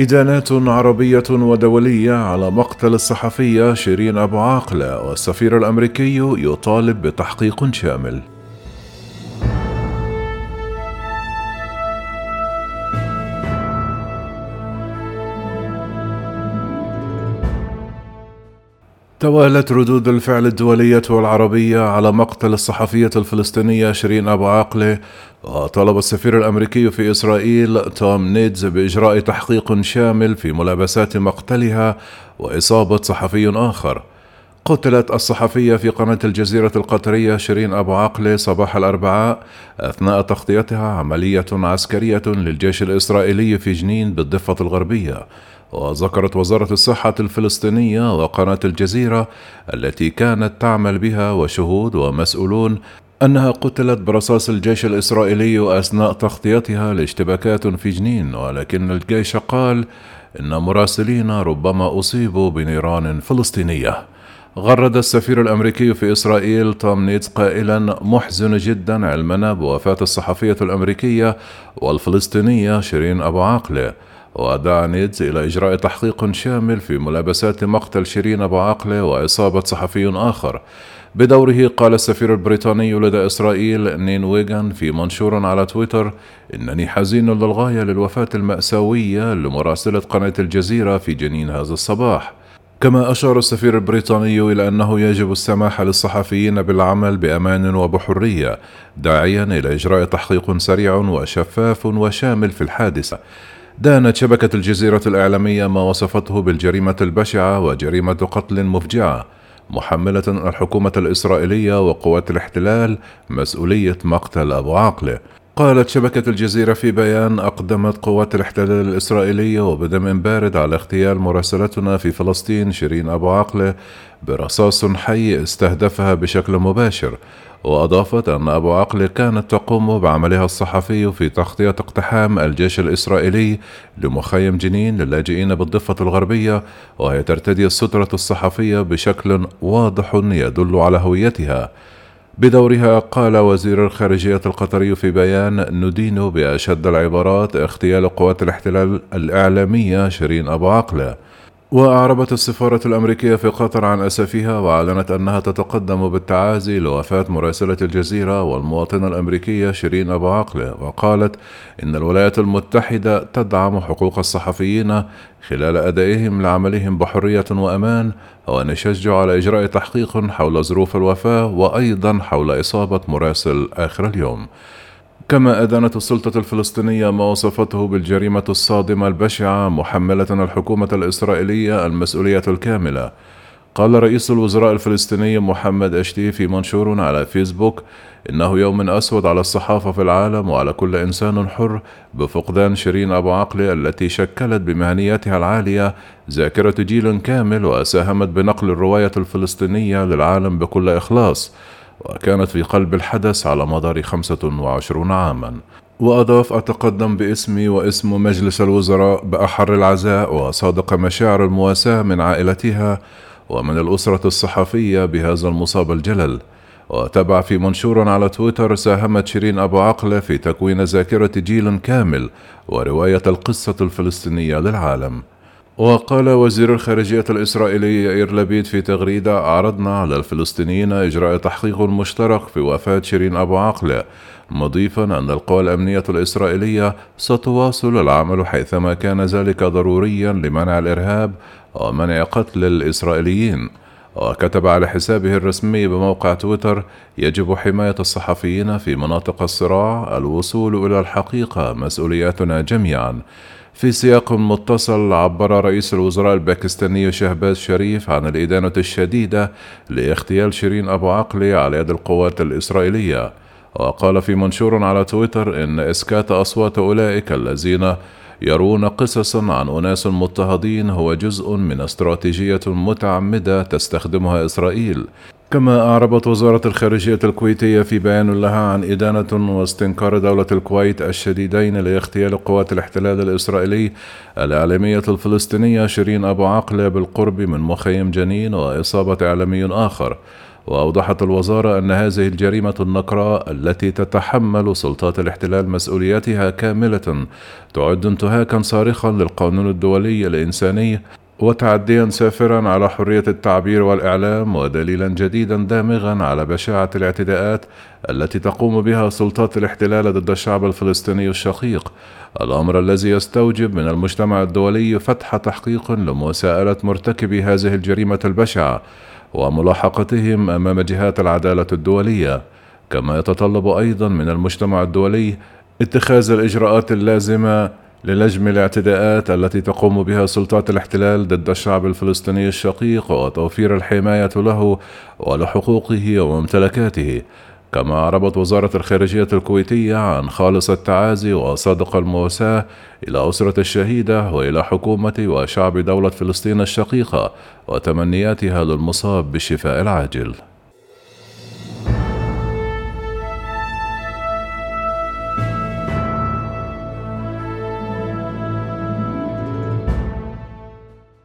إدانات عربية ودولية على مقتل الصحفية شيرين أبو عاقلة والسفير الأمريكي يطالب بتحقيق شامل. توالت ردود الفعل الدولية والعربية على مقتل الصحفية الفلسطينية شيرين أبو عاقلة وطلب السفير الأمريكي في إسرائيل توم نيدز بإجراء تحقيق شامل في ملابسات مقتلها وإصابة صحفي آخر. قتلت الصحفية في قناة الجزيرة القطرية شيرين أبو عقلة صباح الأربعاء أثناء تغطيتها عملية عسكرية للجيش الإسرائيلي في جنين بالضفة الغربية. وذكرت وزارة الصحة الفلسطينية وقناة الجزيرة التي كانت تعمل بها وشهود ومسؤولون أنها قتلت برصاص الجيش الإسرائيلي أثناء تغطيتها لاشتباكات في جنين ولكن الجيش قال إن مراسلين ربما أصيبوا بنيران فلسطينية. غرد السفير الأمريكي في إسرائيل توم نيدز قائلا محزن جدا علمنا بوفاة الصحفية الأمريكية والفلسطينية شيرين أبو عاقلة. ودعا نيدز إلى إجراء تحقيق شامل في ملابسات مقتل شيرين أبو عاقلة وإصابة صحفي آخر. بدوره قال السفير البريطاني لدى إسرائيل نين ويغان في منشور على تويتر إنني حزين للغاية للوفاة المأساوية لمراسلة قناة الجزيرة في جنين هذا الصباح. كما أشار السفير البريطاني إلى أنه يجب السماح للصحفيين بالعمل بأمان وبحرية داعيا إلى إجراء تحقيق سريع وشفاف وشامل في الحادثة. دانت شبكة الجزيرة الإعلامية ما وصفته بالجريمة البشعة وجريمة قتل مفجعة محملة الحكومة الإسرائيلية وقوات الاحتلال مسؤولية مقتل أبو عاقلة. قالت شبكة الجزيرة في بيان أقدمت قوات الاحتلال الإسرائيلية وبدم بارد على اغتيال مراسلتنا في فلسطين شيرين أبو عقلة برصاص حي استهدفها بشكل مباشر وأضافت أن أبو عقل كانت تقوم بعملها الصحفي في تغطية اقتحام الجيش الإسرائيلي لمخيم جنين للاجئين بالضفة الغربية وهي ترتدي السترة الصحفية بشكل واضح يدل على هويتها. بدورها قال وزير الخارجية القطري في بيان ندين بأشد العبارات اغتيال قوات الاحتلال الإعلامية شيرين أبو عقلة وأعربت السفارة الأمريكية في قطر عن أسفها وأعلنت أنها تتقدم بالتعازي لوفاة مراسلة الجزيرة والمواطنة الأمريكية شيرين أبو عقلة وقالت إن الولايات المتحدة تدعم حقوق الصحفيين خلال أدائهم لعملهم بحرية وأمان ونشجع على إجراء تحقيق حول ظروف الوفاة وأيضا حول إصابة مراسل آخر اليوم. كما أدانت السلطة الفلسطينية ما وصفته بالجريمة الصادمة البشعة محملة الحكومة الإسرائيلية المسؤولية الكاملة. قال رئيس الوزراء الفلسطيني محمد أشتي في منشور على فيسبوك إنه يوم أسود على الصحافة في العالم وعلى كل إنسان حر بفقدان شيرين أبو عقلة التي شكلت بمهنيتها العالية ذاكرة جيل كامل وساهمت بنقل الرواية الفلسطينية للعالم بكل إخلاص. وكانت في قلب الحدث على مدار 25 عاما. وأضاف أتقدم باسمي واسم مجلس الوزراء بأحر العزاء وصادق مشاعر المواساة من عائلتها ومن الأسرة الصحفية بهذا المصاب الجلل. وتبع في منشور على تويتر ساهمت شيرين أبو عقلة في تكوين ذاكرة جيل كامل ورواية القصة الفلسطينية للعالم. وقال وزير الخارجية الإسرائيلي يائير لبيد في تغريدة عرضنا على الفلسطينيين إجراء تحقيق مشترك في وفاة شيرين أبو عقلة. مضيفا أن القوى الأمنية الإسرائيلية ستواصل العمل حيثما كان ذلك ضروريا لمنع الإرهاب ومنع قتل الإسرائيليين. وكتب على حسابه الرسمي بموقع تويتر يجب حماية الصحفيين في مناطق الصراع الوصول إلى الحقيقة مسؤولياتنا جميعا. في سياق متصل عبر رئيس الوزراء الباكستاني شهباز شريف عن الإدانة الشديدة لاغتيال شيرين أبو عقلي على يد القوات الإسرائيلية. وقال في منشور على تويتر إن إسكات أصوات أولئك الذين يرون قصصا عن أناس مضطهدين هو جزء من استراتيجية متعمدة تستخدمها إسرائيل. كما أعربت وزارة الخارجية الكويتية في بيان لها عن إدانة واستنكار دولة الكويت الشديدين لاغتيال قوات الاحتلال الإسرائيلي الإعلامية الفلسطينية شيرين أبو عقلة بالقرب من مخيم جنين وإصابة إعلامي آخر. وأوضحت الوزارة أن هذه الجريمة النقراء التي تتحمل سلطات الاحتلال مسؤوليتها كاملة تعد انتهاكا صارخا للقانون الدولي الإنساني وتعديا سافرا على حرية التعبير والإعلام ودليلا جديدا دامغا على بشاعة الاعتداءات التي تقوم بها سلطات الاحتلال ضد الشعب الفلسطيني الشقيق. الأمر الذي يستوجب من المجتمع الدولي فتح تحقيق لمساءلة مرتكبي هذه الجريمة البشعة وملاحقتهم أمام جهات العدالة الدولية. كما يتطلب أيضا من المجتمع الدولي اتخاذ الإجراءات اللازمة للجم الاعتداءات التي تقوم بها سلطات الاحتلال ضد الشعب الفلسطيني الشقيق وتوفير الحماية له ولحقوقه وممتلكاته. كما أعربت وزارة الخارجية الكويتية عن خالص التعازي وصادق المواساة إلى أسرة الشهيدة وإلى حكومة وشعب دولة فلسطين الشقيقة وتمنياتها للمصاب بالشفاء العاجل.